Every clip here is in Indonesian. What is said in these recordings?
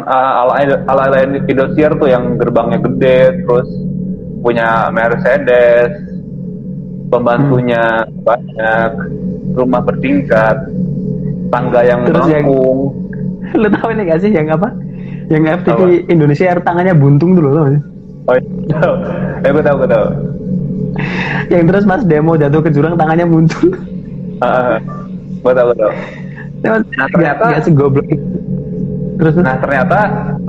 bukan uh, ala ala ala Indosiar tuh yang gerbangnya gede terus punya Mercedes pembantunya hmm. banyak rumah bertingkat tangga yang terus melengkung yang, lu tahu ini gak sih yang apa? Yang FTV apa? Indonesia Air tangannya buntung dulu loh oh iya eh gue tahu gue tahu. Yang terus pas demo jatuh ke jurang tangannya buntung. Uh, gue tahu gue tahu. Nah ternyata gak, gak segoblok terus nah ternyata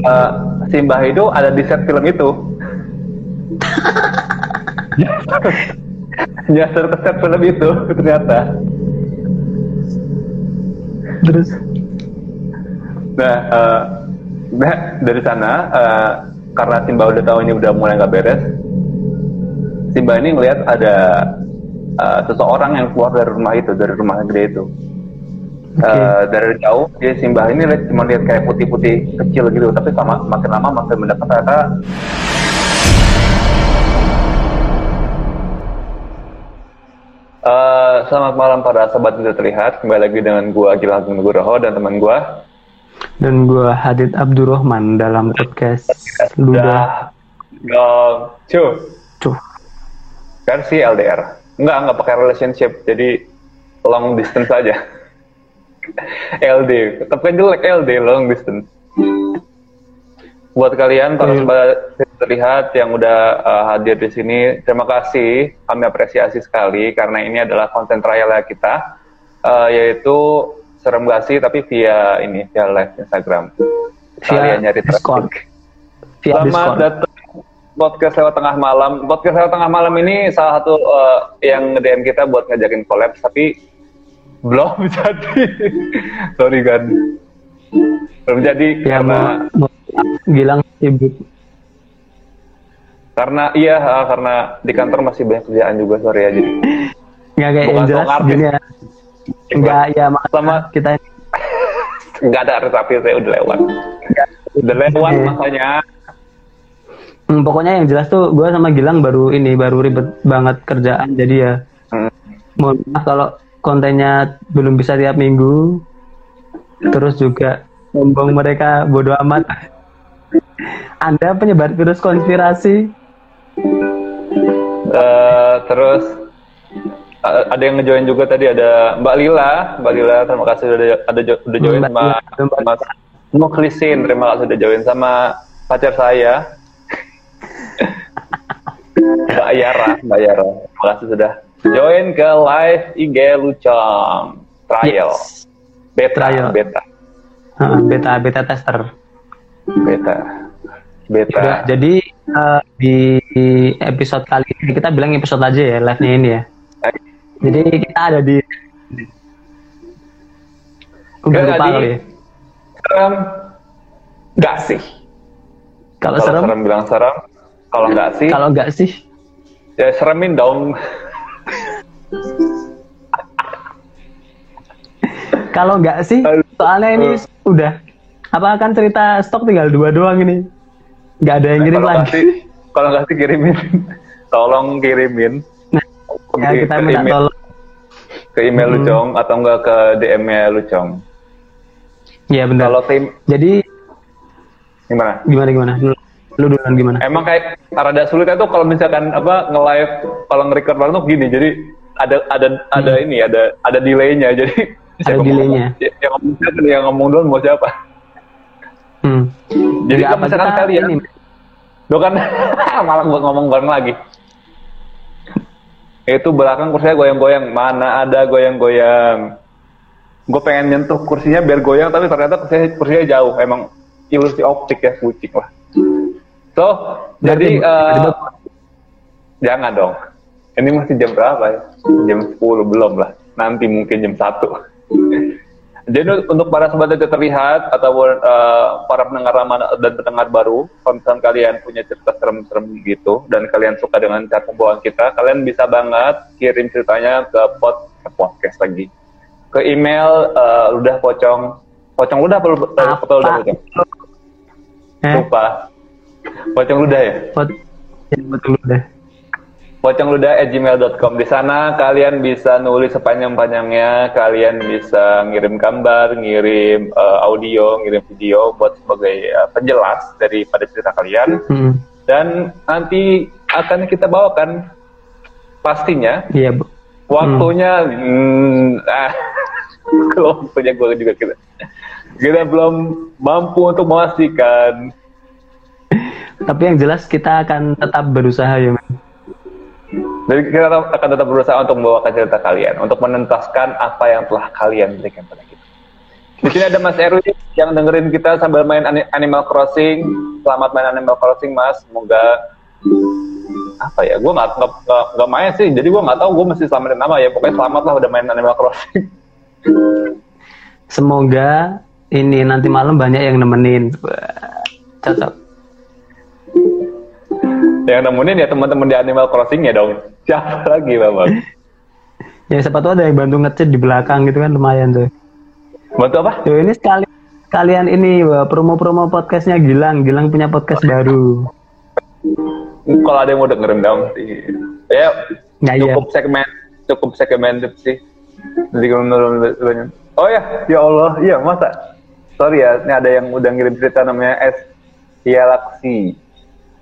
uh, Simbah itu ada di set film itu. Nyasar ke set film itu ternyata. Terus? Nah uh, nah dari sana uh, karena Simba udah tahu ini udah mulai nggak beres Simba ini ngelihat ada uh, seseorang yang keluar dari rumah itu dari rumah gede itu okay. uh, dari jauh dia Simba ini cuma lihat kayak putih-putih kecil gitu tapi sama makin lama makin mendekat ternyata Uh, selamat malam para sobat tidak terlihat. Kembali lagi dengan gua Gilang Nugroho dan teman gua dan gua Hadid Abdurrahman dalam podcast Luda. Dong, cuy. Cuh. Versi LDR. Enggak, enggak pakai relationship. Jadi long distance aja. LD, tapi kan jelek LD long distance. Buat kalian para iya. terlihat yang udah uh, hadir di sini, terima kasih. Kami apresiasi sekali karena ini adalah konten trial kita, uh, yaitu serem gak sih tapi via ini via live Instagram. Via nyari Discord. Via Selamat datang podcast lewat tengah malam. Podcast lewat tengah malam ini salah satu uh, yang nge-DM kita buat ngajakin collab, tapi belum jadi. Sorry kan. Belum jadi ya, karena Gilang sibuk. Karena iya, karena di kantor masih banyak kerjaan juga sorry aja. Nggak kayak yang jelas gini ya. Enggak ya sama kita Enggak ada tapi saya udah lewat. Udah lewat okay. makanya. Hmm, pokoknya yang jelas tuh gue sama Gilang baru ini baru ribet banget kerjaan jadi ya hmm. mohon maaf kalau kontennya belum bisa tiap minggu. Terus juga sombong mereka bodoh amat anda penyebar virus konspirasi. Uh, terus uh, ada yang ngejoin juga tadi ada Mbak Lila, Mbak Lila terima kasih sudah ada udah join sama Mas Mukhlisin, terima kasih sudah join sama pacar saya. Mbak Yara, Mbak Yara, terima kasih sudah join ke live IG Lucong trial. Yes. Beta, trial. beta. Uh, beta, beta tester. Beta. Beta. Udah, jadi uh, di episode kali ini kita bilang episode aja ya live-nya ini ya. Jadi kita ada di Udah lupa kali ya. Serem enggak sih? Kalau serem, serem bilang serem, kalau enggak sih? Kalau enggak sih? Ya seremin dong. Kalau enggak sih, soalnya ini uh. udah apa kan cerita stok tinggal dua doang ini nggak ada yang kirim lagi kalau nggak sih kirimin tolong kirimin nah, ya kita minta email, tolong ke email hmm. Lucong atau enggak ke DM nya Lucong Iya benar. Kalau tim jadi gimana? Gimana gimana? Lu, lu duluan gimana? Emang kayak rada sulit itu kalau misalkan apa nge-live kalau nge-record bareng tuh gini. Jadi ada ada hmm. ada ini ada ada delaynya. Jadi ada delaynya. Yang, ngomong yang ngomong duluan mau siapa? Hmm. Jadi kalau misalkan kalian, ini. lo kan malah buat ngomong bareng lagi. Itu belakang kursinya goyang-goyang, mana ada goyang-goyang. Gue pengen nyentuh kursinya biar goyang, tapi ternyata kursinya, kursinya jauh. Emang ilusi optik ya, kucing lah. So, jadi uh, jangan dong. Ini masih jam berapa ya? Jam 10 belum lah. Nanti mungkin jam 1. Jadi untuk para sobat yang terlihat ataupun uh, para pendengar lama dan pendengar baru, kalau misalnya kalian punya cerita serem-serem gitu dan kalian suka dengan cara pembawaan kita, kalian bisa banget kirim ceritanya ke pod ke podcast lagi ke email uh, ludah pocong pocong ludah apa ludah pocong? Eh? Lupa. Pocong ludah ya? Pot pocong ludah. pocongluda@gmail.com. Di sana kalian bisa nulis sepanjang-panjangnya, kalian bisa ngirim gambar, ngirim uh, audio, ngirim video buat sebagai uh, penjelas daripada cerita kalian. Hmm. Dan nanti akan kita bawakan pastinya. Iya, Bu. Waktunya hmm. Hmm, ah, kalau waktunya gue juga kita kita belum mampu untuk memastikan. Tapi yang jelas kita akan tetap berusaha ya, Man jadi kita akan tetap berusaha untuk membawakan cerita kalian, untuk menentaskan apa yang telah kalian berikan pada kita. Di sini ada Mas Erwin yang dengerin kita sambil main Animal Crossing. Selamat main Animal Crossing, Mas. Semoga apa ya? Gue nggak nggak main sih, jadi gue nggak tahu gue mesti selamatin nama ya. Pokoknya selamat lah udah main Animal Crossing. Semoga ini nanti malam banyak yang nemenin. Cocok yang nemenin ya teman-teman di Animal Crossing ya dong. Siapa lagi bapak? ya siapa tuh ada yang bantu ngecet di belakang gitu kan lumayan tuh. Bantu apa? Tuh ini sekali kalian ini promo-promo podcastnya Gilang. Gilang punya podcast baru. Kalau ada yang mau dengerin dong sih. Ya, nah, cukup iya. segmen cukup segmen sih. Jadi Oh ya, ya Allah, iya masa. Sorry ya, ini ada yang udah ngirim cerita namanya S. Galaxy.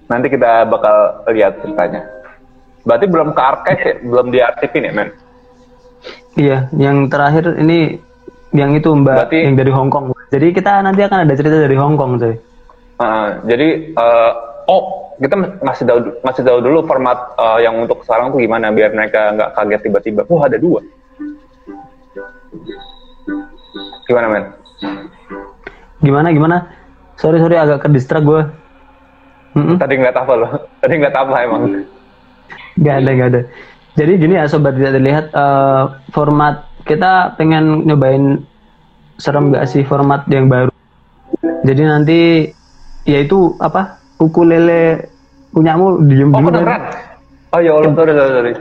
Nanti kita bakal lihat ceritanya. Berarti belum ke archive ya? Belum diarsipin ya, men? Iya, yang terakhir ini yang itu Mbak Berarti, yang dari Hong Kong. Jadi kita nanti akan ada cerita dari Hong Kong, coy. Uh, jadi uh, oh kita masih tahu masih tahu dulu format uh, yang untuk sekarang tuh gimana biar mereka nggak kaget tiba-tiba. Oh ada dua. Gimana men? Gimana gimana? Sorry sorry agak ke distrak gue. Mm-hmm. Tadi ngeliat apa loh? Tadi ngeliat apa emang? Gak ada, gak ada. Jadi gini ya sobat tidak terlihat uh, format kita pengen nyobain serem gak sih format yang baru. Jadi nanti yaitu apa ukulele punyamu diem oh, dulu kan? Oh ya Allah sorry sorry sorry.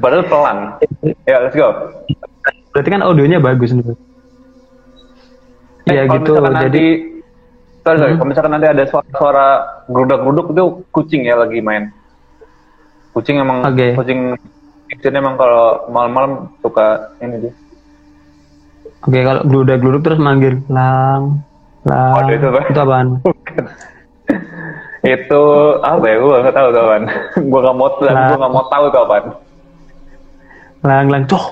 Padahal pelan. Ya let's go. Berarti kan audionya bagus nih. Eh, ya gitu. Jadi nanti Sorry, sorry. Hmm. Kalau misalkan nanti ada suara-suara geruduk-geruduk itu kucing ya lagi main. Kucing emang okay. kucing itu emang kalau malam-malam suka ini dia. Oke, okay, kalau geruduk-geruduk terus manggil lang lang. Oh, itu, apa? itu apaan? itu apa ya? Gue gak tahu kawan. gue gak mau gue gak mau tahu kapan. Lang lang coh.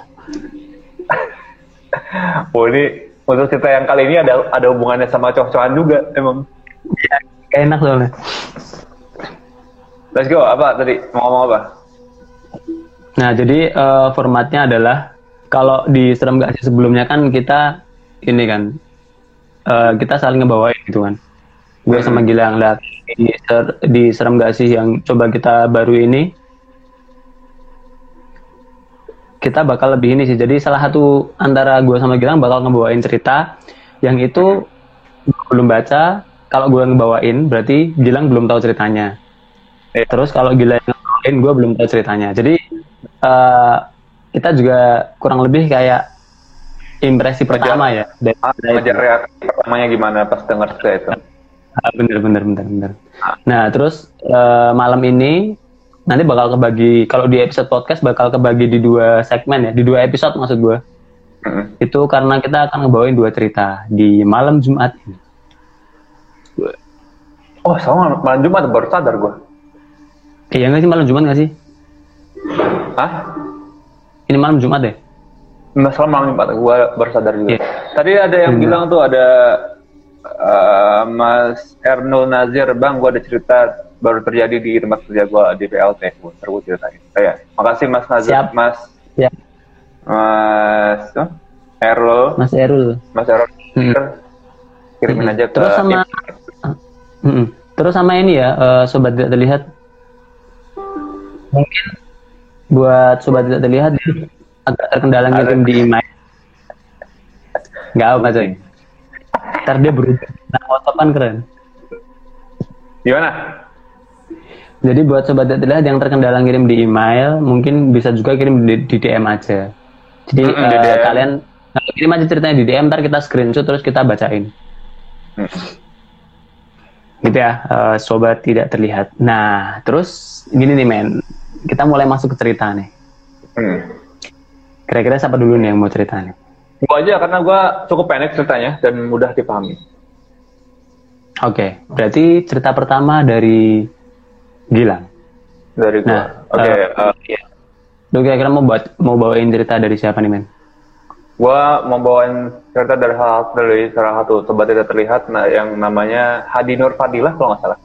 oh ini untuk cerita yang kali ini ada ada hubungannya sama cowok-cowokan juga emang. Iya, enak soalnya. Let's go, apa tadi? Mau ngomong apa? Nah, jadi uh, formatnya adalah kalau di serem gak sih sebelumnya kan kita ini kan uh, kita saling ngebawain gitu kan. Gue sama hmm. Gilang lihat di, ser, di serem gak sih yang coba kita baru ini kita bakal lebih ini sih. Jadi salah satu antara gue sama Gilang bakal ngebawain cerita yang itu belum baca. Kalau gue ngebawain berarti Gilang belum tahu ceritanya. Eh. Terus kalau Gilang ngebawain gue belum tahu ceritanya. Jadi uh, kita juga kurang lebih kayak impresi pertama ya. Dari, ah, dari reaksi pertamanya gimana pas dengar cerita itu. Ah, bener bener bener bener. Ah. Nah terus uh, malam ini nanti bakal kebagi kalau di episode podcast bakal kebagi di dua segmen ya di dua episode maksud gue mm-hmm. itu karena kita akan ngebawain dua cerita di malam Jumat ini oh sama malam Jumat baru sadar gue iya nggak sih malam Jumat nggak sih Hah? ini malam Jumat deh Masalah malam Jumat gue baru sadar juga yeah. tadi ada yang hmm. bilang tuh ada uh, Mas Ernul Nazir bang gue ada cerita baru terjadi di tempat kerja gue di PLT terus gue ceritain kayak makasih Mas Nazar Siap. Mas. Siap. Mas oh, Errol. Mas Errol. Mas Errol hmm. kirimin hmm. aja ke terus sama hmm. terus sama ini ya uh, sobat tidak terlihat? Mungkin buat sobat tidak terlihat agak terkendala ngirim di email nggak apa coy ntar dia berubah. Nah WhatsApp kan keren. Gimana jadi buat sobat terlihat yang terkendala ngirim di email, mungkin bisa juga kirim di, di DM aja. Jadi mm -hmm, uh, DM. kalian kirim aja ceritanya di DM, ntar kita screenshot terus kita bacain. Mm. Gitu ya, uh, sobat tidak terlihat. Nah, terus gini nih men, kita mulai masuk ke cerita nih. Hmm. Kira-kira siapa dulu nih yang mau cerita nih? Gua aja karena gua cukup pendek ceritanya dan mudah dipahami. Oke, berarti cerita pertama dari Gilang. Dari gua. Nah, Oke, eh, eh, iya. Lu kira-kira mau buat mau bawain cerita dari siapa nih men? gua membawain cerita dari hal dari salah satu sobat tidak terlihat nah, yang namanya Hadi Nur Fadilah kalau nggak salah.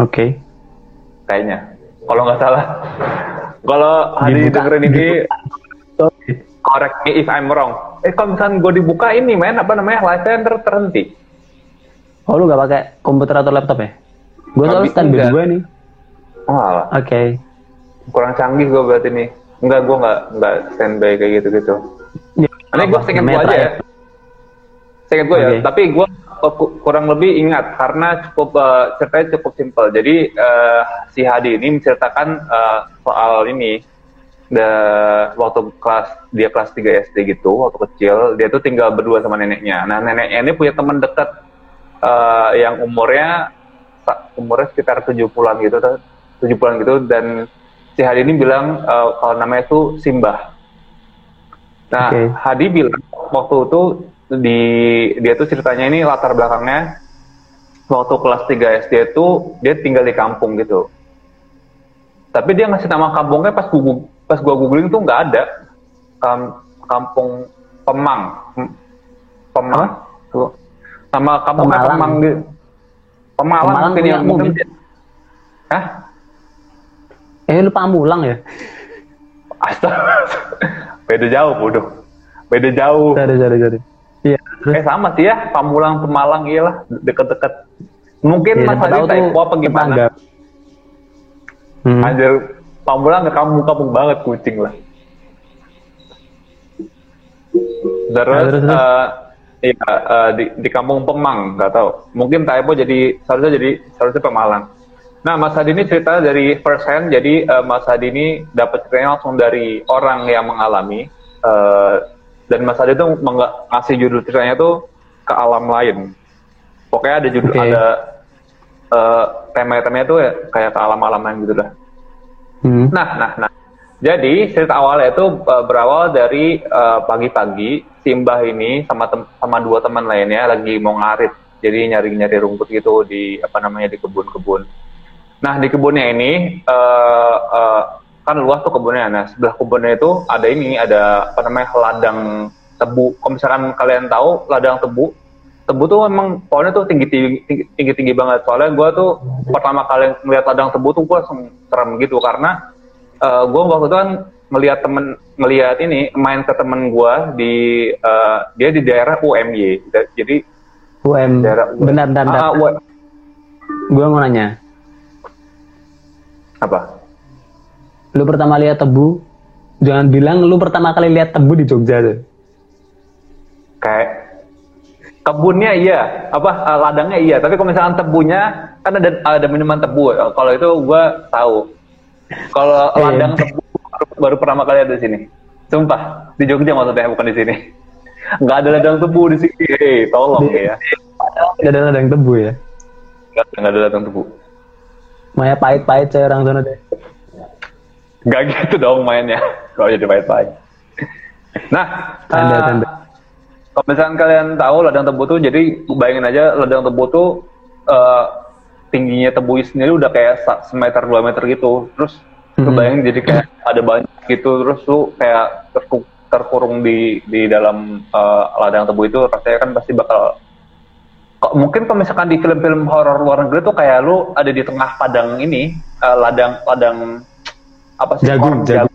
Oke. Kayaknya. Kalau nggak salah. Kalau Hadi Dibuka. dengerin ini correct me if I'm wrong. Eh kalau misalnya gue dibuka ini men apa namanya live-nya ter terhenti. Oh lu gak pakai komputer atau laptop ya? Gue soalnya standby enggak. gue nih. Oh. Oke. kurang canggih gue berarti nih. Enggak, gue nggak nggak standby kayak gitu-gitu. Ya, Ini gue namanya gue aja ya. terakhir. Seinget gue ya. Oke. Tapi gue kurang lebih ingat karena cukup eh, ceritanya cukup simpel. Jadi eh, si Hadi ini menceritakan eh, soal ini. Da, waktu kelas dia kelas 3 SD gitu, waktu kecil dia tuh tinggal berdua sama neneknya. Nah neneknya ini punya teman dekat eh, yang umurnya umurnya sekitar 70-an gitu, 70-an gitu dan si Hadi ini bilang eh, kalau namanya itu Simbah. Nah, Oke. Hadi bilang waktu itu di dia tuh ceritanya ini latar belakangnya waktu kelas 3 SD itu dia tinggal di kampung gitu. Tapi dia ngasih nama kampungnya pas gua pas gua googling tuh nggak ada. Kam- kampung Pemang. Pemang. Tuh. Nama kampungnya Pemalang. Pemang gitu. Pemalang, Pemalang mungkin punya yang mungkin. mobil. Hah? Eh lu pamulang ya? Astaga. Beda jauh, bodoh. Beda jauh. Sorry, sorry, sorry. Iya. Eh sama sih ya, Pamulang Pemalang iyalah deket-deket. Mungkin ya, Mas Hadi typo apa gimana? tetangga. Hmm. Anjir, Pamulang ke kampung-kampung banget kucing lah. Terus, Nah, terus, terus. eh, iya, eh, di, di kampung Pemang, nggak tahu. Mungkin typo jadi seharusnya jadi seharusnya Pemalang. Nah, Mas Hadi ini cerita dari first hand, jadi eh, Mas Hadi ini dapat ceritanya langsung dari orang yang mengalami. eh, dan Mas Hadi itu ngasih judul ceritanya tuh ke alam lain. Pokoknya ada judul Oke. ada eh, tema-temanya tuh ya kayak ke alam-alam lain gitu dah. Hmm. Nah, nah, nah. Jadi cerita awalnya itu uh, berawal dari uh, pagi-pagi si Mbah ini sama tem- sama dua teman lainnya lagi mau ngarit. Jadi nyari-nyari rumput gitu di apa namanya di kebun-kebun. Nah di kebunnya ini uh, uh, kan luas tuh kebunnya. Nah sebelah kebunnya itu ada ini ada apa namanya ladang tebu. Kalau misalkan kalian tahu ladang tebu, tebu tuh memang pohonnya tuh tinggi tinggi tinggi tinggi banget. Soalnya gue tuh pertama kali melihat ladang tebu tuh gue langsung serem gitu karena gue waktu itu kan melihat temen melihat ini main ke temen gue di eh, dia di daerah UMY jadi UM. daerah bentar, bentar. Ah, Gue mau nanya. apa Lu pertama lihat tebu, jangan bilang lu pertama kali lihat tebu di Jogja tuh. kayak kebunnya iya apa eh, ladangnya iya tapi kalau misalkan tebunya kan ada ada minuman tebu kalau itu gue tahu kalau Iya. ladang tebu baru, baru pertama kali ada di sini sumpah di Jogja maksudnya bukan di sini nggak ada ladang tebu di sini Hei, tolong Di- ya Gak ada ladang tebu ya. nggak nggak ada ladang tebu Maya pahit-pahit saya orang sana deh. Gak gitu dong mainnya. Kalau jadi pahit-pahit. Nah, Tanda, tanda. kalau misalkan kalian tahu ladang tebu tuh, jadi bayangin aja ladang tebu tuh eh, tingginya tebu sendiri udah kayak semeter dua meter gitu. Terus bayangin jadi kayak ada banyak gitu, terus lu kayak terku- terkurung di di dalam eh, ladang tebu itu, rasanya kan pasti bakal kok mungkin kalau misalkan di film-film horor luar negeri tuh kayak lu ada di tengah padang ini eh, ladang ladang apa sih Jagung, jagung.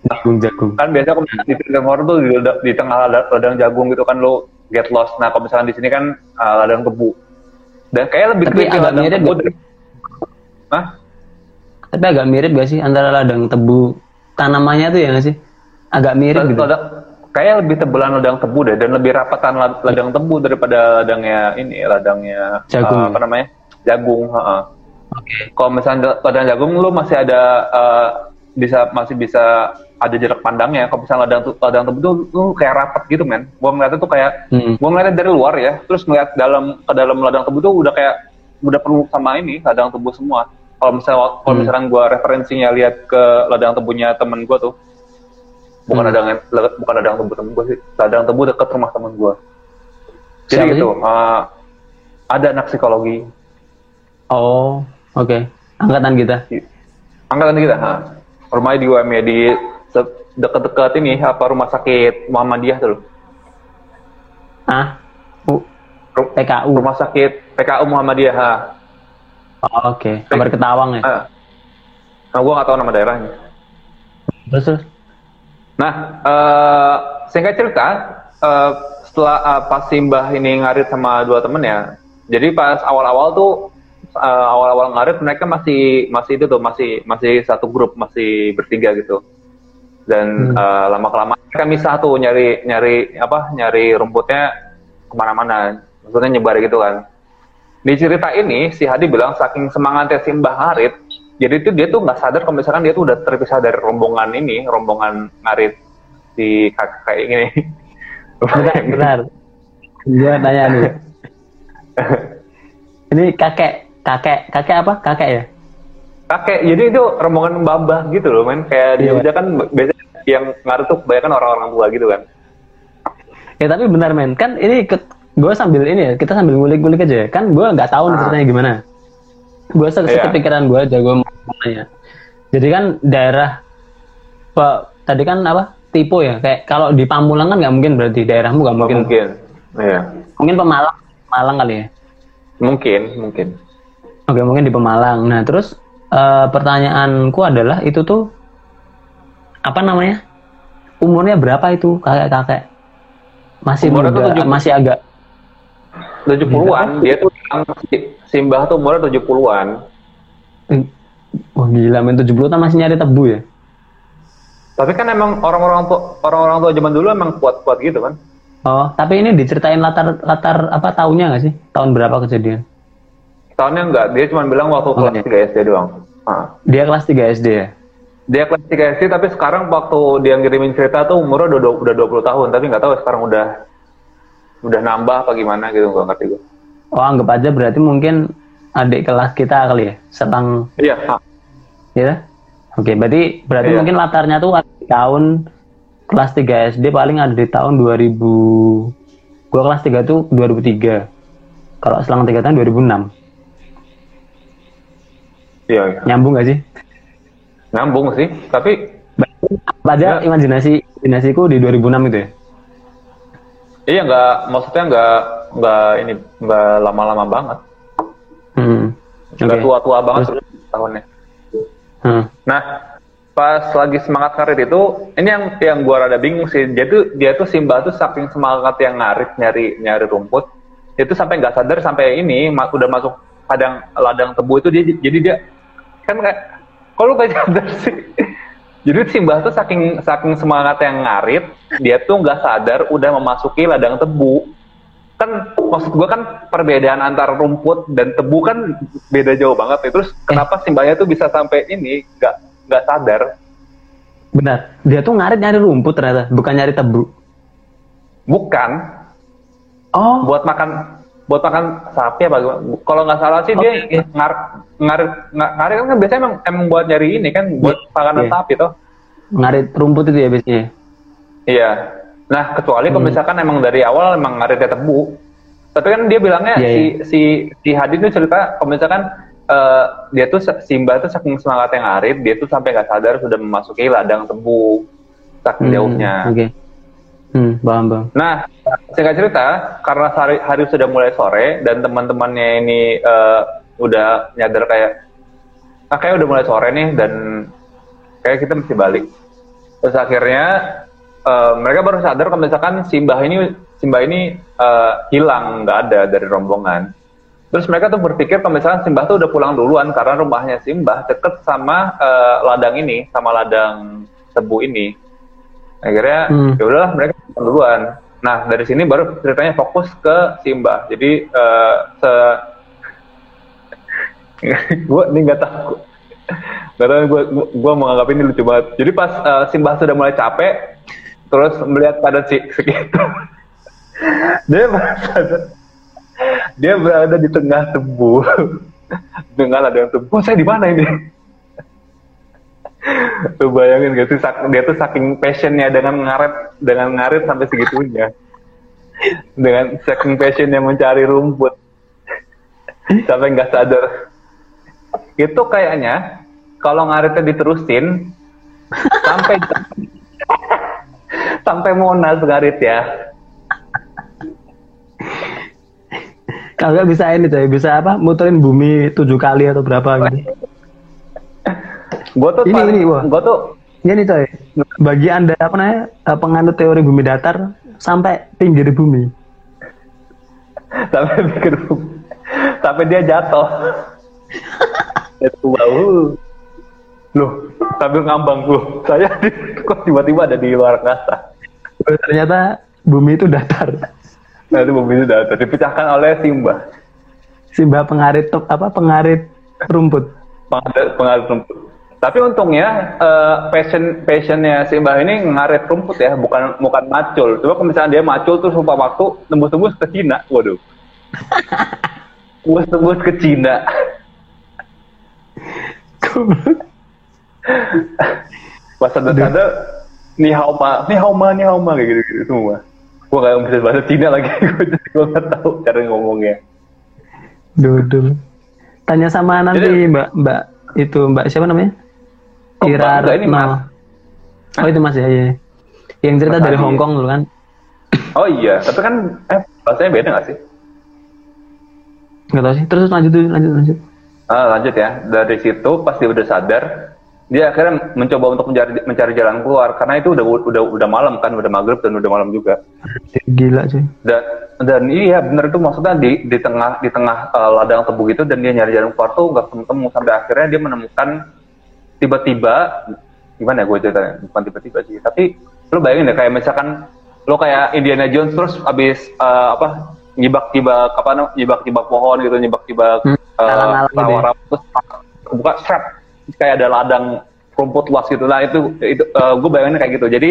Jagung, jagung. kan biasanya kalau di film horor tuh di, di tengah ladang, ladang jagung gitu kan lu get lost nah kalau misalkan di sini kan eh, ladang tebu dan kayak lebih Tapi agak ladang tebu gak? dari- Hah? Tapi agak mirip gak sih antara ladang tebu tanamannya tuh ya gak sih? Agak mirip gitu. Ladang- kayak lebih tebelan ladang tebu deh dan lebih rapatan lad- ladang tebu daripada ladangnya ini ladangnya Jagung. eh, apa namanya jagung heeh. kalau misalnya ladang jagung lu masih ada eh, bisa masih bisa ada jarak pandangnya kalau misalnya ladang ladang tebu tuh lu kayak rapat gitu men gua ngeliatnya tuh kayak Hmm. gua ngeliatnya dari luar ya terus ngeliat dalam ke dalam ladang tebu tuh udah kayak udah penuh sama ini ladang tebu semua Kalau misalnya kalau Hmm. misalkan gue referensinya lihat ke ladang tebunya temen gue tuh, bukan Hmm. ladang bukan ladang tebu temen gue sih, ladang tebu deket rumah temen gue. Jadi Siapa gitu, eh, ada anak psikologi, Oh, oke. Angkatan kita. angkatan kita, ha. rumahnya di UM ya di deket-deket ini apa rumah sakit Muhammadiyah tuh, loh. Ah, U, PKU. rumah sakit PKU Muhammadiyah. Ha. Oh, oke. Kabar Ketawang ya. Ah. Nah, gue nggak tahu nama daerahnya. Terus terus. Nah, eh singkat cerita, eh, setelah eh, pas Simbah ini ngarit sama dua temennya, jadi pas awal-awal tuh, eh, awal-awal ngarit mereka masih masih itu tuh masih masih satu grup masih bertiga gitu. Dan Hmm. eh, lama kelamaan mereka misah tuh nyari nyari apa nyari rumputnya ke mana-mana, maksudnya nyebar gitu kan. Di cerita ini si Hadi bilang saking semangatnya Simbah ngarit, jadi itu dia tuh nggak sadar kalau misalkan dia tuh udah terpisah dari rombongan ini, rombongan ngarit si kakak kayak gini. Bentar, bentar. Gua tanya nih. Ini kakek, kakek, kakek apa? Kakek ya? kakek, jadi itu rombongan babah gitu loh, men. Kayak di Iya. Jogja kan biasanya yang ngarit tuh kebanyakan orang-orang tua gitu kan. Ya tapi benar men, kan ini gue sambil ini ya, kita sambil ngulik-ngulik aja ya. Kan gue nggak tahu nih Ah. ceritanya gimana. Gue Iya. sekepikiran gue aja gue mau nanya. Jadi kan daerah, Pak, tadi kan apa? Tipe ya, kayak kalau di Pamulang kan nggak mungkin berarti daerahmu nggak mungkin. Mungkin, iya. Mungkin Pemalang, Malang kali ya. Mungkin, mungkin. Oke mungkin di Pemalang. Nah terus eh, pertanyaanku adalah itu tuh apa namanya? Umurnya berapa itu kakek-kakek? Masih Umurnya tuh masih agak 70-an, dia tuh Simbah tuh umurnya 70-an. Eh, Wah gila, men 70 kan masih nyari tebu ya? Tapi kan emang orang-orang tua orang-orang tua zaman dulu emang kuat-kuat gitu kan. Oh, tapi ini diceritain latar latar apa tahunnya nggak sih? Tahun berapa kejadian? Tahunnya enggak, dia cuma bilang waktu kelas Oke. 3 SD doang. Ah. Dia kelas 3 SD ya? Dia kelas 3 SD tapi sekarang waktu dia ngirimin cerita tuh umurnya udah, udah 20 tahun tapi nggak tahu sekarang udah udah nambah apa gimana gitu nggak ngerti gue. Oh, anggap aja berarti mungkin adik kelas kita kali ya? Setang, Iya, ya? Oke, berarti berarti Iya. mungkin latarnya tuh tahun kelas 3 SD paling ada di tahun 2000. Gua kelas 3 tuh 2003. Kalau selang 3 tahun 2006. iya, iya. Nyambung gak sih? Nyambung sih, tapi Apa aja Ya. imajinasi imajinasiku di 2006 itu ya? Iya nggak maksudnya nggak nggak ini nggak lama-lama banget, Hmm. nggak Oke. tua-tua banget tahunnya. Hmm. Nah, pas lagi semangat ngarit itu, ini yang yang gua rada bingung sih. Dia tuh dia tuh Simba tuh saking semangat yang ngarit nyari nyari rumput, itu sampai nggak sadar sampai ini udah masuk padang ladang tebu itu dia jadi dia kan kayak kalau gak sadar sih. Jadi Simba tuh saking saking semangat yang ngarit, dia tuh nggak sadar udah memasuki ladang tebu. Kan maksud gua kan perbedaan antara rumput dan tebu kan beda jauh banget. Terus kenapa Simbanya tuh bisa sampai ini nggak nggak sadar? Benar. Dia tuh ngarit nyari rumput ternyata, bukan nyari tebu. Bukan Oh, buat makan buat makan sapi apa gimana? Kalau nggak salah sih dia Oke. ngar ngarit nga- ngarit kan biasanya emang, emang buat nyari ini kan buat makanan Iya. sapi toh. ngarit rumput itu ya biasanya. Iya. Nah, kecuali kalau Hmm. misalkan emang dari awal emang ngaritnya tebu. Tapi kan dia bilangnya Iya, si si si Hadi tuh cerita kalau misalkan eh, dia tuh Simba tuh saking semangat yang ngarit, dia tuh sampai nggak sadar sudah memasuki ladang tebu saking Hmm, jauhnya. Oke. Hmm, paham bang. Nah, singkat cerita, karena hari, hari sudah mulai sore dan teman-temannya ini eh, udah nyadar kayak, ah kayak udah mulai sore nih dan kayak kita mesti balik. Terus akhirnya eh, mereka baru sadar kalau misalkan Simbah ini Simbah ini eh, hilang, nggak ada dari rombongan. Terus mereka tuh berpikir kalau misalkan Simbah tuh udah pulang duluan karena rumahnya Simbah deket sama eh, ladang ini, sama ladang tebu ini. Akhirnya Hmm. ya udahlah mereka duluan. Nah dari sini baru ceritanya fokus ke Simbah. Jadi eh, se gue ini nggak tahu nggak tahu gue gue menganggap ini lucu banget. Jadi pas eh, Simbah sudah mulai capek, terus melihat pada si sekitar, dia merasa dia berada di tengah tebu Dengar ada yang oh saya di mana ini? Lu bayangin gitu, dia tuh saking passionnya dengan ngaret, dengan ngaret sampai segitunya. Dengan saking passionnya mencari rumput. Sampai nggak sadar. Itu kayaknya, kalau ngaretnya diterusin, sampai sampai Monas ngarit ya. Kalau bisa ini tuh, bisa apa? Muterin bumi tujuh kali atau berapa gitu. Gue tuh ini paling, ini. Gue tuh Ini coy, bagi anda apa namanya eh, penganut teori bumi datar sampai pinggir bumi. sampai pikir sampai dia jatuh. Itu bau. Loh, sambil ngambang loh. Saya di- kok tiba-tiba ada di luar angkasa. Ternyata bumi itu datar. Nah, itu mobil sudah dipecahkan oleh Simba. Simbah pengarit apa pengarit rumput. Pengaruh, pengaruh rumput. Tapi untungnya eh, passion passionnya Simba ini ngaret rumput ya, bukan bukan macul. Coba kalau misalnya dia macul terus lupa waktu tembus-tembus ke Cina, waduh. Tembus-tembus ke Cina. Pas ada-ada ni hao ma, ni hao ma, ni hao ma kayak gitu-gitu semua. Gua gak bisa bahasa Cina lagi, gua gak tahu cara ngomongnya. Dudul. Tanya sama nanti Jadi- Mbak Mbak itu Mbak siapa namanya? Oh, Ira ini Retno. Mas. Oh itu Mas ya, iya. Yang cerita Mas dari. Hong Kong dulu kan? Oh iya, tapi kan eh bahasanya beda gak sih? Nggak tahu sih. Terus lanjut dulu, lanjut lanjut. Ah, lanjut ya. Dari situ pas dia udah sadar, dia akhirnya mencoba untuk mencari mencari jalan keluar karena itu udah udah udah malam kan, udah maghrib dan udah malam juga. Gila cuy. Dan dan iya bener itu maksudnya di di tengah di tengah eh, ladang tebu gitu dan dia nyari jalan keluar tuh nggak ketemu sampai akhirnya dia menemukan tiba-tiba gimana ya gue ceritanya bukan tiba-tiba sih tapi lo bayangin deh kayak misalkan lo kayak Indiana Jones terus abis eh, apa nyibak-nyibak apa namanya nyibak-nyibak pohon gitu nyibak-nyibak Hmm, eh, gitu ya. rawa-rawa terus buka strap kayak ada ladang rumput luas gitu. Lah itu itu gue bayangin kayak gitu. Jadi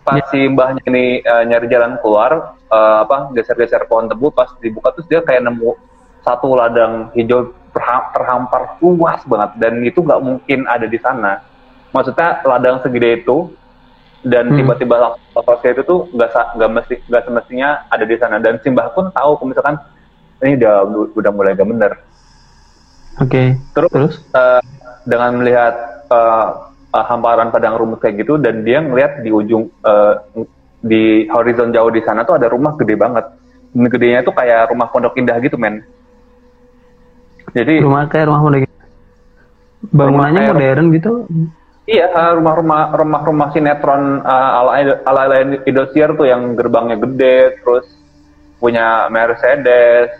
pas si mbahnya ini eh, nyari jalan keluar eh, apa geser-geser pohon tebu pas dibuka terus dia kayak nemu satu ladang hijau terhampar luas banget dan itu nggak mungkin ada di sana maksudnya ladang segede itu dan Hmm. tiba-tiba langsung itu tuh nggak nggak mesti nggak semestinya ada di sana dan Simbah pun tahu misalkan ini udah udah mulai gak bener Oke. Terus, Terus? eh, dengan melihat eh, eh, hamparan padang rumput kayak gitu dan dia ngelihat di ujung eh, di horizon jauh di sana tuh ada rumah gede banget. Gedenya tuh kayak rumah pondok indah gitu men. Jadi Rumah kayak rumah modern. Bangunannya kayak- modern gitu. iya rumah-rumah rumah-rumah sinetron eh, ala ala ala Indosiar tuh yang gerbangnya gede terus punya Mercedes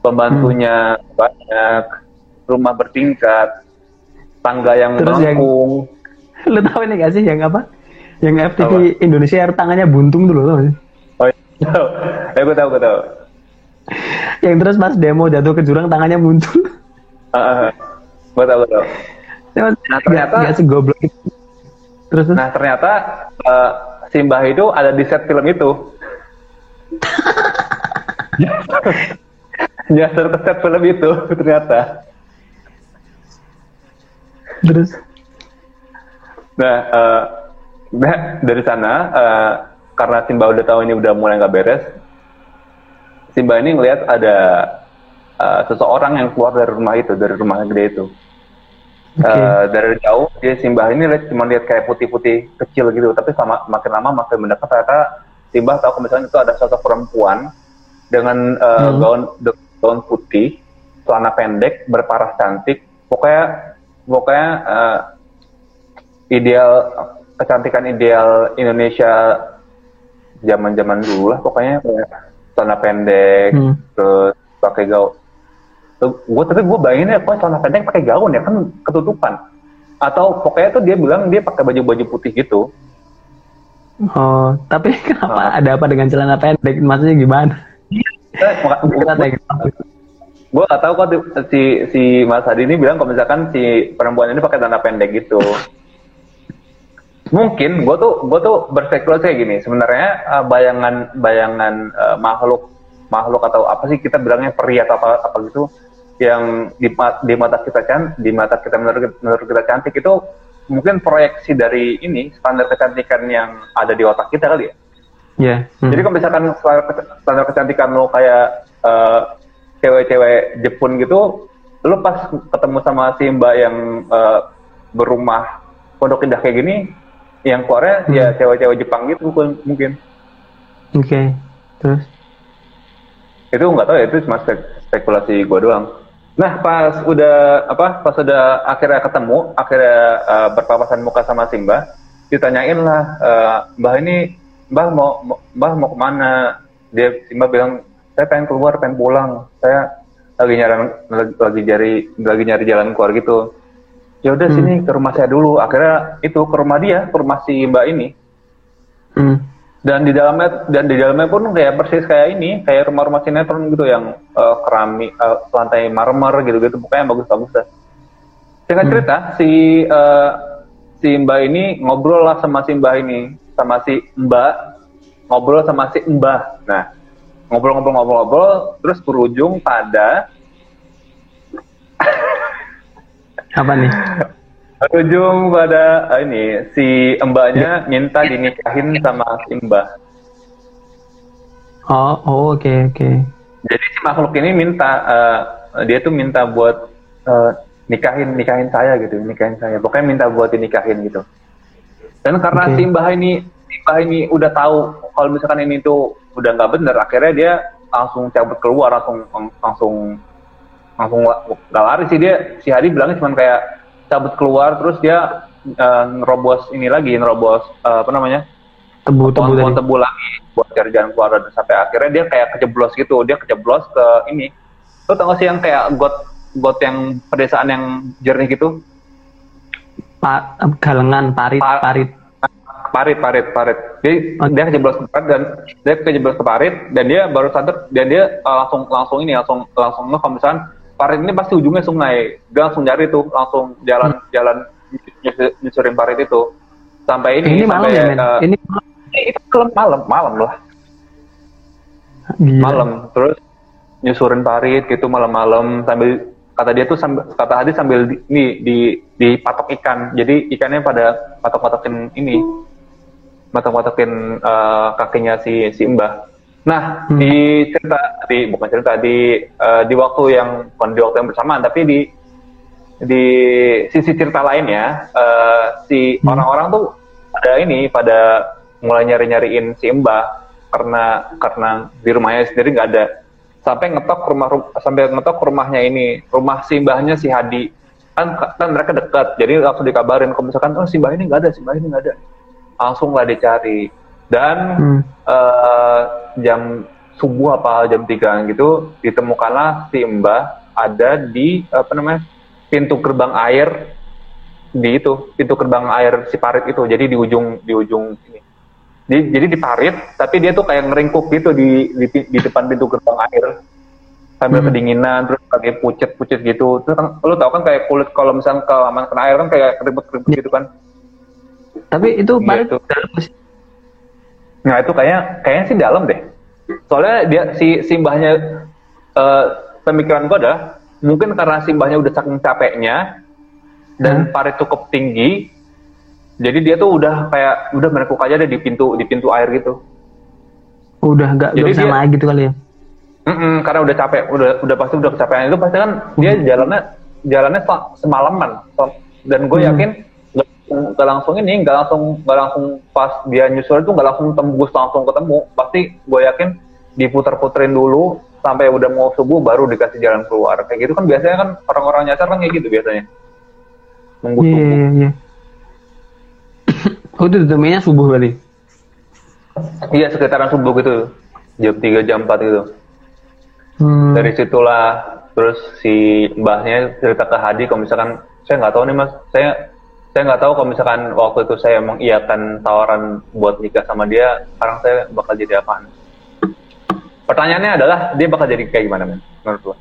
pembantunya banyak rumah bertingkat tangga yang Terus yang- melengkung Lu tahu ini gak sih yang apa? Yang FTV Apa? Indonesia yang tangannya buntung dulu sih? Oh iya, tahu. ya gue tahu, gue tahu. Yang terus pas demo jatuh ke jurang tangannya buntung. Uh, tahu. Nah, ternyata- gak, gak segoblok itu. Terus terus? Nah ternyata uh, Simbah itu ada di set film itu. Nyasar ke set film itu ternyata. terus Nah, uh, nah dari sana uh, karena Simba udah tahu ini udah mulai nggak beres, Simba ini ngelihat ada uh, seseorang yang keluar dari rumah itu, dari rumah yang gede itu. Oke. Eh, dari jauh dia Simbah ini lihat cuma lihat kayak putih-putih kecil gitu tapi sama makin lama makin mendekat ternyata Simbah tahu kalau misalnya itu ada sosok perempuan dengan eh, Hmm. gaun de- gaun putih celana pendek berparas cantik pokoknya pokoknya eh, ideal kecantikan ideal Indonesia zaman-zaman dulu lah pokoknya kayak celana pendek Hmm. terus pakai gaun gue tapi gue bayanginnya kok celana pendek pakai gaun ya kan ketutupan atau pokoknya tuh dia bilang dia pakai baju-baju putih gitu oh tapi kenapa Ah. ada apa dengan celana pendek? Maksudnya gimana? Kita gue tanya. gak tahu kok si si Mas Hadi ini bilang kalau misalkan si perempuan ini pakai celana pendek gitu mungkin gue tuh gue tuh berspekulasi kayak gini sebenarnya eh, bayangan bayangan eh, makhluk makhluk atau apa sih kita bilangnya peri atau apa apa gitu yang di, di mata kita kan di mata kita menurut, menurut kita cantik itu mungkin proyeksi dari ini standar kecantikan yang ada di otak kita kali ya. Iya. Yeah. Hmm. Jadi kalau misalkan standar kecantikan lo kayak uh, cewek-cewek Jepun gitu, lo pas ketemu sama si Mbak yang uh, berumah pondok indah kayak gini, yang keluarnya hmm. ya cewek-cewek Jepang gitu mungkin. Oke. Okay. Terus? Itu nggak tahu ya itu cuma spekulasi gue doang. Nah pas udah apa pas udah akhirnya ketemu akhirnya uh, berpapasan muka sama Simba ditanyain lah uh, Mbah ini Mbah mau Mbah mau ke mana dia Simba bilang saya pengen keluar pengen pulang saya lagi nyari lagi, lagi nyari lagi nyari jalan keluar gitu ya udah hmm. sini ke rumah saya dulu akhirnya itu ke rumah dia ke rumah si Mbak ini hmm dan di dalamnya dan di dalamnya pun kayak persis kayak ini kayak rumah-rumah sinetron gitu yang uh, keramik uh, lantai marmer gitu-gitu pokoknya bagus-bagus lah. Singkat hmm. cerita si uh, si Mbak ini ngobrol lah sama si Mbak ini sama si Mbak ngobrol sama si Mbah. Nah ngobrol-ngobrol-ngobrol-ngobrol terus berujung pada apa nih? Ujung pada ah, ini si mbaknya minta dinikahin sama si mbah. Oh, oh oke okay, oke. Okay. Jadi si makhluk ini minta uh, dia tuh minta buat uh, nikahin nikahin saya gitu, nikahin saya. Pokoknya minta buat dinikahin gitu. Dan karena okay. si mbah ini si mbah ini udah tahu kalau misalkan ini tuh udah nggak bener, akhirnya dia langsung cabut keluar, langsung langsung langsung nggak lari sih dia. Si Hadi bilangnya cuma kayak cabut keluar terus dia uh, nerobos ini lagi nerobos uh, apa namanya? Tebu tebu, tebu, tebu lagi buat cari jalan keluar. Dan sampai akhirnya dia kayak kejeblos gitu dia kejeblos ke ini. Lo tau gak sih yang kayak got got yang pedesaan yang jernih gitu? Pa, galengan parit pa, parit. Parit parit parit. Jadi okay. dia kejeblos ke parit dan dia kejeblos ke parit dan dia baru sadar dan dia uh, langsung langsung ini langsung langsung nge kalau misalnya parit ini pasti ujungnya sungai. Dia langsung cari tuh langsung jalan hmm. jalan nyusurin parit itu. Sampai ini, ini sampai malam ya, uh, ini itu malam malam malam loh malam. Terus nyusurin parit gitu malam-malam sambil kata dia tuh sambil, kata Hadi sambil di, ini di di patok ikan. Jadi ikannya pada patok-patokin ini. Patok-patokin uh, kakinya si si Mbah Nah, hmm. di cerita di bukan cerita di uh, di waktu yang bukan di waktu yang bersamaan, tapi di di sisi cerita lainnya uh, si hmm. orang-orang tuh pada ini pada mulai nyari-nyariin si Mbah karena karena di rumahnya sendiri nggak ada. Sampai ngetok rumah sampai ngetok rumahnya ini rumah si mbahnya si Hadi. Kan kan mereka dekat jadi langsung dikabarin. Kalau misalkan oh si mbah ini nggak ada si mbah ini nggak ada. Langsung lah dicari dan hmm. uh, jam subuh apa jam tiga gitu ditemukanlah si Mbah ada di apa namanya pintu gerbang air di itu pintu gerbang air si parit itu jadi di ujung di ujung ini di, jadi di parit tapi dia tuh kayak ngeringkuk gitu di di, di depan pintu gerbang air sambil hmm. kedinginan terus kayak pucet-pucet gitu terus kan lo tau kan kayak kulit kalau misalnya kelamaan kena air kan kayak keriput-keriput gitu kan tapi itu parit gitu. Nah itu kayaknya kayaknya sih dalam deh. Soalnya dia si simbahnya uh, pemikiran gue adalah mungkin karena simbahnya udah saking capeknya dan hmm. parit cukup tinggi, jadi dia tuh udah kayak udah merekuk aja deh di pintu di pintu air gitu. Udah nggak jadi sama dia, gitu kali ya? Mm -mm, karena udah capek, udah udah pasti udah kecapean itu pasti kan hmm. dia jalannya jalannya semalaman dan gue hmm. Nggak langsung ini nggak langsung nggak langsung pas dia nyusul itu nggak langsung tembus langsung ketemu. Pasti gue yakin diputer-puterin dulu sampai udah mau subuh baru dikasih jalan keluar. Kayak gitu kan biasanya kan orang-orang nyasar kan kayak gitu biasanya. Nunggu yeah, subuh. iya iya. Oh itu ditemuinya subuh kali iya sekitaran subuh gitu. Jam 3 jam 4 gitu. Hmm. dari situlah terus si mbahnya cerita ke Hadi kalau misalkan saya nggak tahu nih mas. Saya saya nggak tahu kalau misalkan waktu itu saya mengiyakan tawaran buat nikah sama dia, sekarang saya bakal jadi apaan? Pertanyaannya adalah dia bakal jadi kayak gimana men? Menurut lo?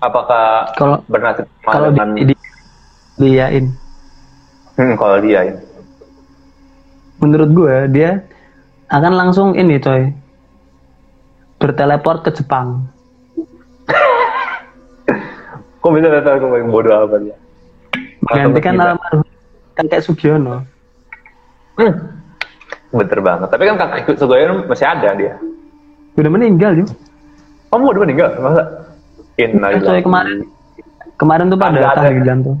Apakah kalau bernasib kalau dengan di, di, diain? Hmm, kalau diain. Menurut gue dia akan langsung ini coy berteleport ke Jepang. Kok bisa datang paling bodoh apa dia? Menggantikan almarhum kakek Sugiono. Hmm. Bener banget. Tapi kan kakek Sugiono masih ada dia. Udah meninggal juga. Kamu udah meninggal? Masa? Innalillahi. Soalnya kemarin kemarin tuh pada di jantung.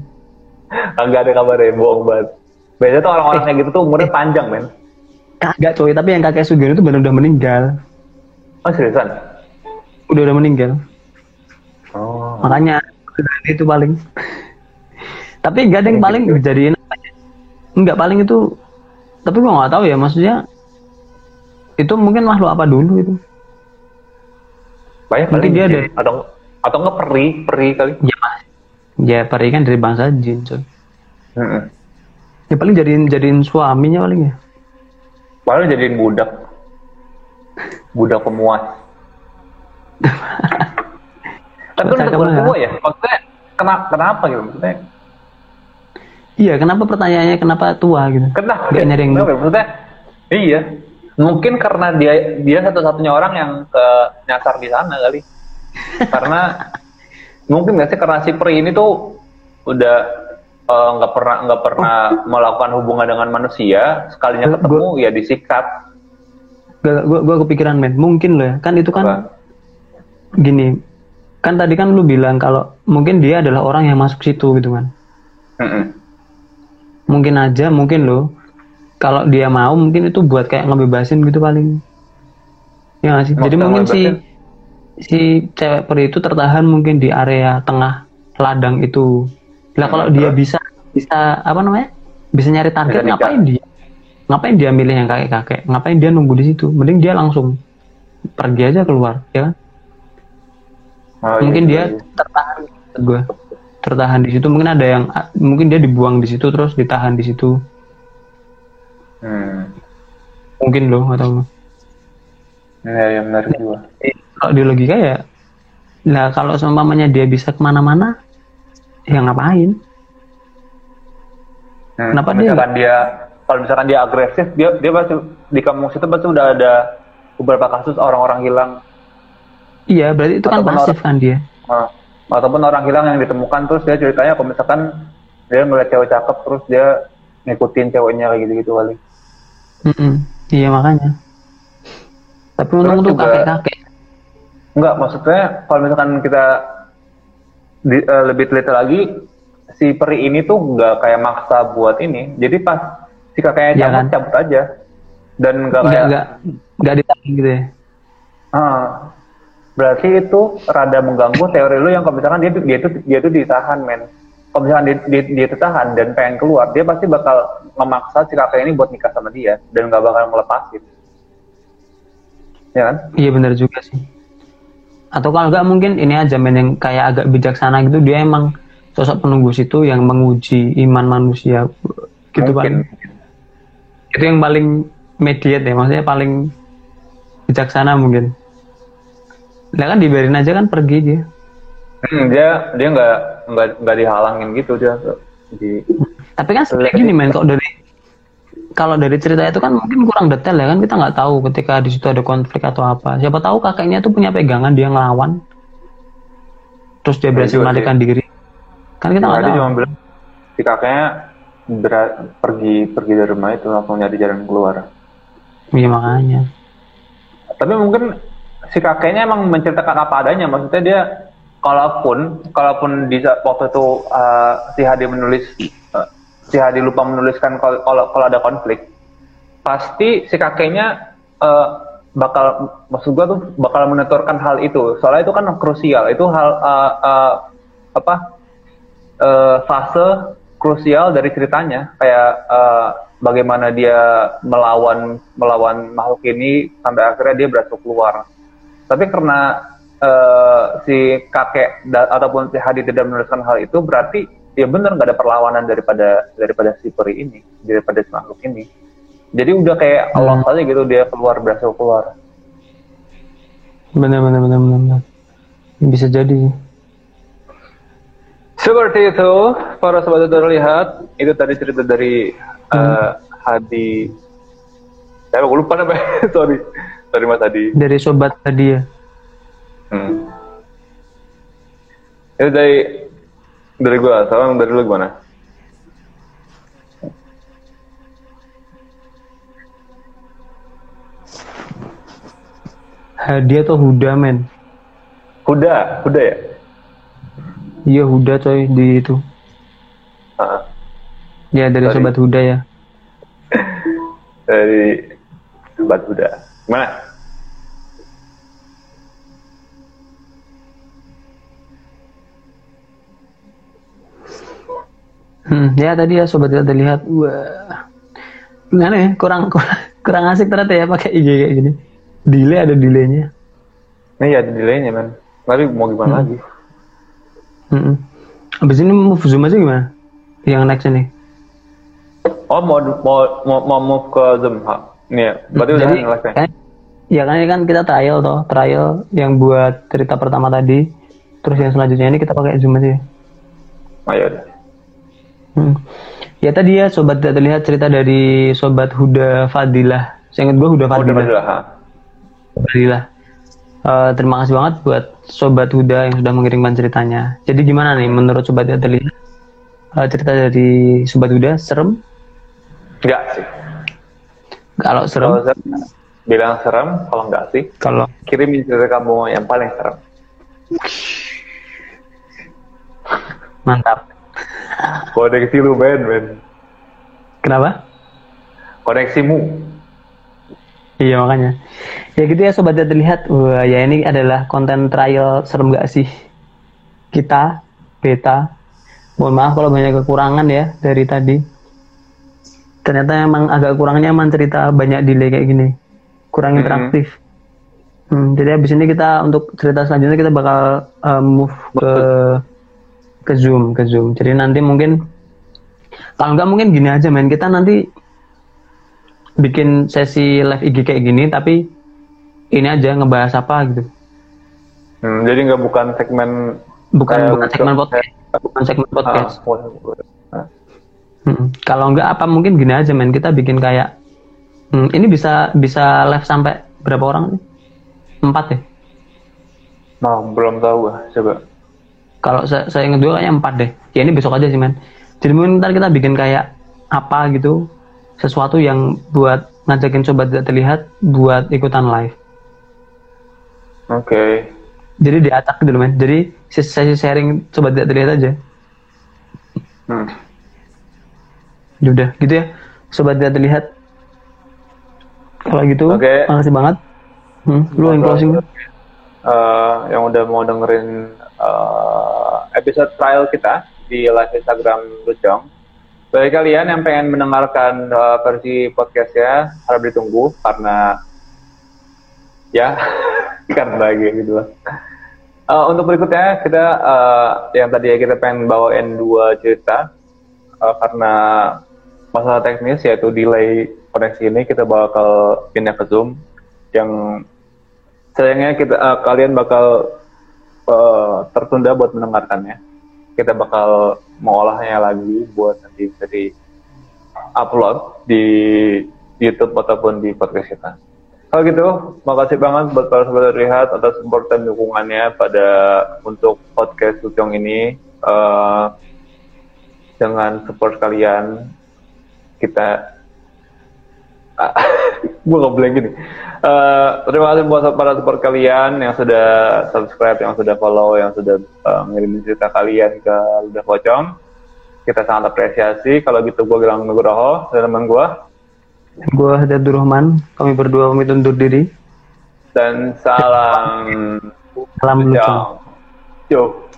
Enggak ada kabarnya, bohong banget. Biasanya tuh orang-orang kayak gitu tuh umurnya panjang, men. Kagak coy, tapi yang kakek Sugiono itu benar udah meninggal. Oh, seriusan? Udah udah meninggal. Oh. Makanya itu paling. Tapi ada yang paling gitu. dijadiin apa ya? Nggak paling itu. Tapi gua nggak tahu ya maksudnya. Itu mungkin makhluk apa dulu itu? Banyak Mungkin dia jin. ada- Atau atau nggak peri, peri kali. Ya. Ya peri kan dari bangsa jin coy. Heeh. Ya paling jadiin jadiin suaminya paling ya. Padahal jadiin budak. Budak pemuas. Tapi kan udah tua ya? Maksudnya kenapa, kenapa gitu? Maksudnya Iya kenapa pertanyaannya kenapa tua gitu? kenapa? Nggak nyari yang- Kenapa? Maksudnya iya. Mungkin karena dia dia satu-satunya orang yang ke nyasar di sana kali. karena mungkin nggak sih karena si Pri ini tuh udah eh, nggak pernah nggak pernah melakukan hubungan dengan manusia sekalinya Gua- ketemu ya disikat Gak, gua, gua kepikiran men. Mungkin loh ya. Kan itu kan Apa? gini. Kan tadi kan lu bilang kalau mungkin dia adalah orang yang masuk situ gitu kan. Mm-mm. Mungkin aja, mungkin loh. Kalau dia mau mungkin itu buat kayak ngebebasin gitu paling. Ya nggak sih? Jadi mungkin si ngebebasin? si cewek peri itu tertahan mungkin di area tengah ladang itu. Lah kalau Hmm, dia terus? bisa bisa apa namanya? Bisa nyari target Bisa ngapain dia? Ngapain dia milih yang kakek-kakek? Ngapain dia nunggu di situ? Mending dia langsung pergi aja keluar, ya kan? Oh, mungkin iya, dia iya. tertahan gue tertahan di situ. Mungkin ada yang mungkin dia dibuang di situ terus ditahan di situ. Hmm. mungkin loh atau Ya, ya benar juga. kalau di logika ya lah kalau seumpamanya dia bisa ke mana-mana ya ngapain? Hmm, Kenapa dia misalkan dia kalau misalkan dia agresif dia dia pasti di kampung situ pasti udah ada beberapa kasus orang-orang hilang. Iya berarti itu kan pasif kan dia. Nah, ataupun orang hilang yang ditemukan terus dia ceritanya kalau misalkan dia melihat cewek cakep terus dia ngikutin ceweknya kayak gitu-gitu kali. Mm-mm. iya makanya tapi untung tuh kakek-kakek Enggak, maksudnya kalau misalkan kita di- eh, lebih teliti lagi si peri ini tuh nggak kayak maksa buat ini. Jadi pas si kakaknya Iya cabut kan? cabut aja dan nggak kayak nggak nggak gitu ya Ah, berarti itu rada mengganggu teori lu yang kalau misalkan dia dia itu dia itu ditahan men. Kalau misalkan dia, dia, dia ditahan dan pengen keluar, dia pasti bakal memaksa si kakek ini buat nikah sama dia dan nggak bakal ngelepasin. Ya kan? Iya benar juga sih. Atau kalau nggak mungkin ini aja men yang kayak agak bijaksana gitu dia emang sosok penunggu situ yang menguji iman manusia gitu Mungkin. Pak. Itu yang paling mediate ya, maksudnya paling bijaksana mungkin. Lah kan dibiarin aja kan pergi dia. Hmm, dia dia nggak nggak nggak dihalangin gitu dia di Tapi kan sebenarnya gini men, kalau dari kalau dari cerita itu kan mungkin kurang detail ya kan kita nggak tahu ketika di situ ada konflik atau apa. Siapa tahu kakeknya tuh punya pegangan dia ngelawan, terus dia Ya, berhasil juga melarikan diri. Kan kita nggak Tadi tahu. cuma bilang si kakeknya berat, pergi pergi dari rumah itu langsung nyari jalan keluar. Iya makanya. Tapi mungkin si kakeknya emang menceritakan apa adanya. Maksudnya dia kalaupun kalaupun di waktu itu uh, si Hadi menulis uh, si Hadi lupa menuliskan kalau kalau ada konflik, pasti si kakeknya uh, bakal maksud gua tuh bakal menuturkan hal itu. Soalnya itu kan krusial. Itu hal uh, uh, apa uh, fase krusial dari ceritanya kayak uh, bagaimana dia melawan melawan makhluk ini sampai akhirnya dia berhasil keluar. Tapi karena eh, si kakek da- ataupun si Hadi tidak menuliskan hal itu berarti ya benar nggak ada perlawanan daripada daripada si peri ini daripada si makhluk ini. Jadi udah kayak Allah saja gitu dia keluar berhasil keluar. Benar benar benar benar. Bisa jadi. Seperti itu, para sobat terlihat, itu tadi cerita dari eh, Hadi. Saya aku lupa namanya, sorry. Sorry Mas Hadi. Dari sobat tadi ya. Hmm. Itu dari Dari gua, salam dari lu gimana? Hadiah atau Huda men? Huda, Huda ya? Iya Huda coy di itu. Ah, Ya dari Sorry. sobat Huda ya. dari Sobat Huda. Gimana? Hmm, ya tadi ya sobat kita lihat wah gimana ya kurang kurang, kurang asik ternyata ya pakai IG kayak gini delay ada delaynya Ini ya ada delaynya man. Tapi mau gimana lagi? hmm. abis ini move zoom aja gimana yang next ini Oh mau mau mau, mau move ke Zoom. Ha. Ini ya. Berarti udah live ya? kan, ya kan ini kan kita trial toh trial yang buat cerita pertama tadi terus yang selanjutnya ini kita pakai zoom aja Oh ya udah. Hmm. Ya tadi ya sobat tidak terlihat cerita dari sobat Huda Fadilah. Saya ingat gue Huda Fadilah. udah. ha. Fadilah. Eh, terima kasih banget buat sobat Huda yang sudah mengirimkan ceritanya. Jadi gimana nih menurut sobat tidak terlihat? Eh, cerita dari sobat Huda serem? Enggak sih. Kalau Kalau serem, bilang serem, kalau enggak sih, kalau kirimin cerita kamu yang paling serem. mantap. Koneksi lu Ben, Ben. Kenapa? Koneksimu. Iya makanya. Ya gitu ya sobat terlihat. Wah ya ini adalah konten trial serem gak sih? Kita beta. Mohon maaf kalau banyak kekurangan ya dari tadi. Ternyata emang agak kurang nyaman cerita banyak delay kayak gini. Kurang interaktif. Hmm, jadi habis ini kita untuk cerita selanjutnya kita bakal uh, move ke ke zoom ke zoom. Jadi nanti mungkin kalau nggak mungkin gini aja men. Kita nanti bikin sesi live IG kayak gini tapi ini aja ngebahas apa gitu. Hmm, jadi nggak bukan segmen bukan bukan segmen podcast. Bukan segmen podcast. Ah, ah. Kalau nggak apa mungkin gini aja men kita bikin kayak hmm, ini bisa bisa live sampai berapa orang nih empat ya Nah, belum tahu gua. Coba. kalau saya, saya ingat dulu kayaknya empat deh ya ini besok aja sih men jadi mungkin ntar kita bikin kayak apa gitu sesuatu yang buat ngajakin sobat tidak terlihat buat ikutan live Oke. jadi diacak gitu loh men jadi ses- sesi sharing sobat tidak terlihat aja Hmm. Ya udah gitu ya sobat tidak terlihat kalau gitu Oke. makasih banget hmm, lu yang closing Eh, yang udah mau dengerin eh, episode trial kita di live Instagram Lucong. Bagi kalian yang pengen mendengarkan eh, versi podcastnya harap ditunggu karena ya karena gitu lah. Eh, untuk berikutnya kita eh, yang tadi ya kita pengen bawain dua cerita eh, karena masalah teknis yaitu delay koneksi ini kita bakal pindah ke Zoom yang sayangnya kita eh, kalian bakal eh, tertunda buat mendengarkannya. Kita bakal mengolahnya lagi buat nanti bisa upload di YouTube ataupun di podcast kita. Kalau gitu, makasih banget buat para sobat lihat atas support dan dukungannya pada untuk podcast Lucong ini. Eh, dengan support kalian, kita gue ngeblank gini. Eh, terima kasih buat para support kalian yang sudah subscribe, yang sudah follow, yang sudah eh, ngirimin cerita kalian ke Ludah Pocong. Kita sangat apresiasi. Kalau gitu gue bilang Nugroho dan teman gue. gue Hadadur Rahman kami berdua pamit undur diri Dan salam salam lucong Yo.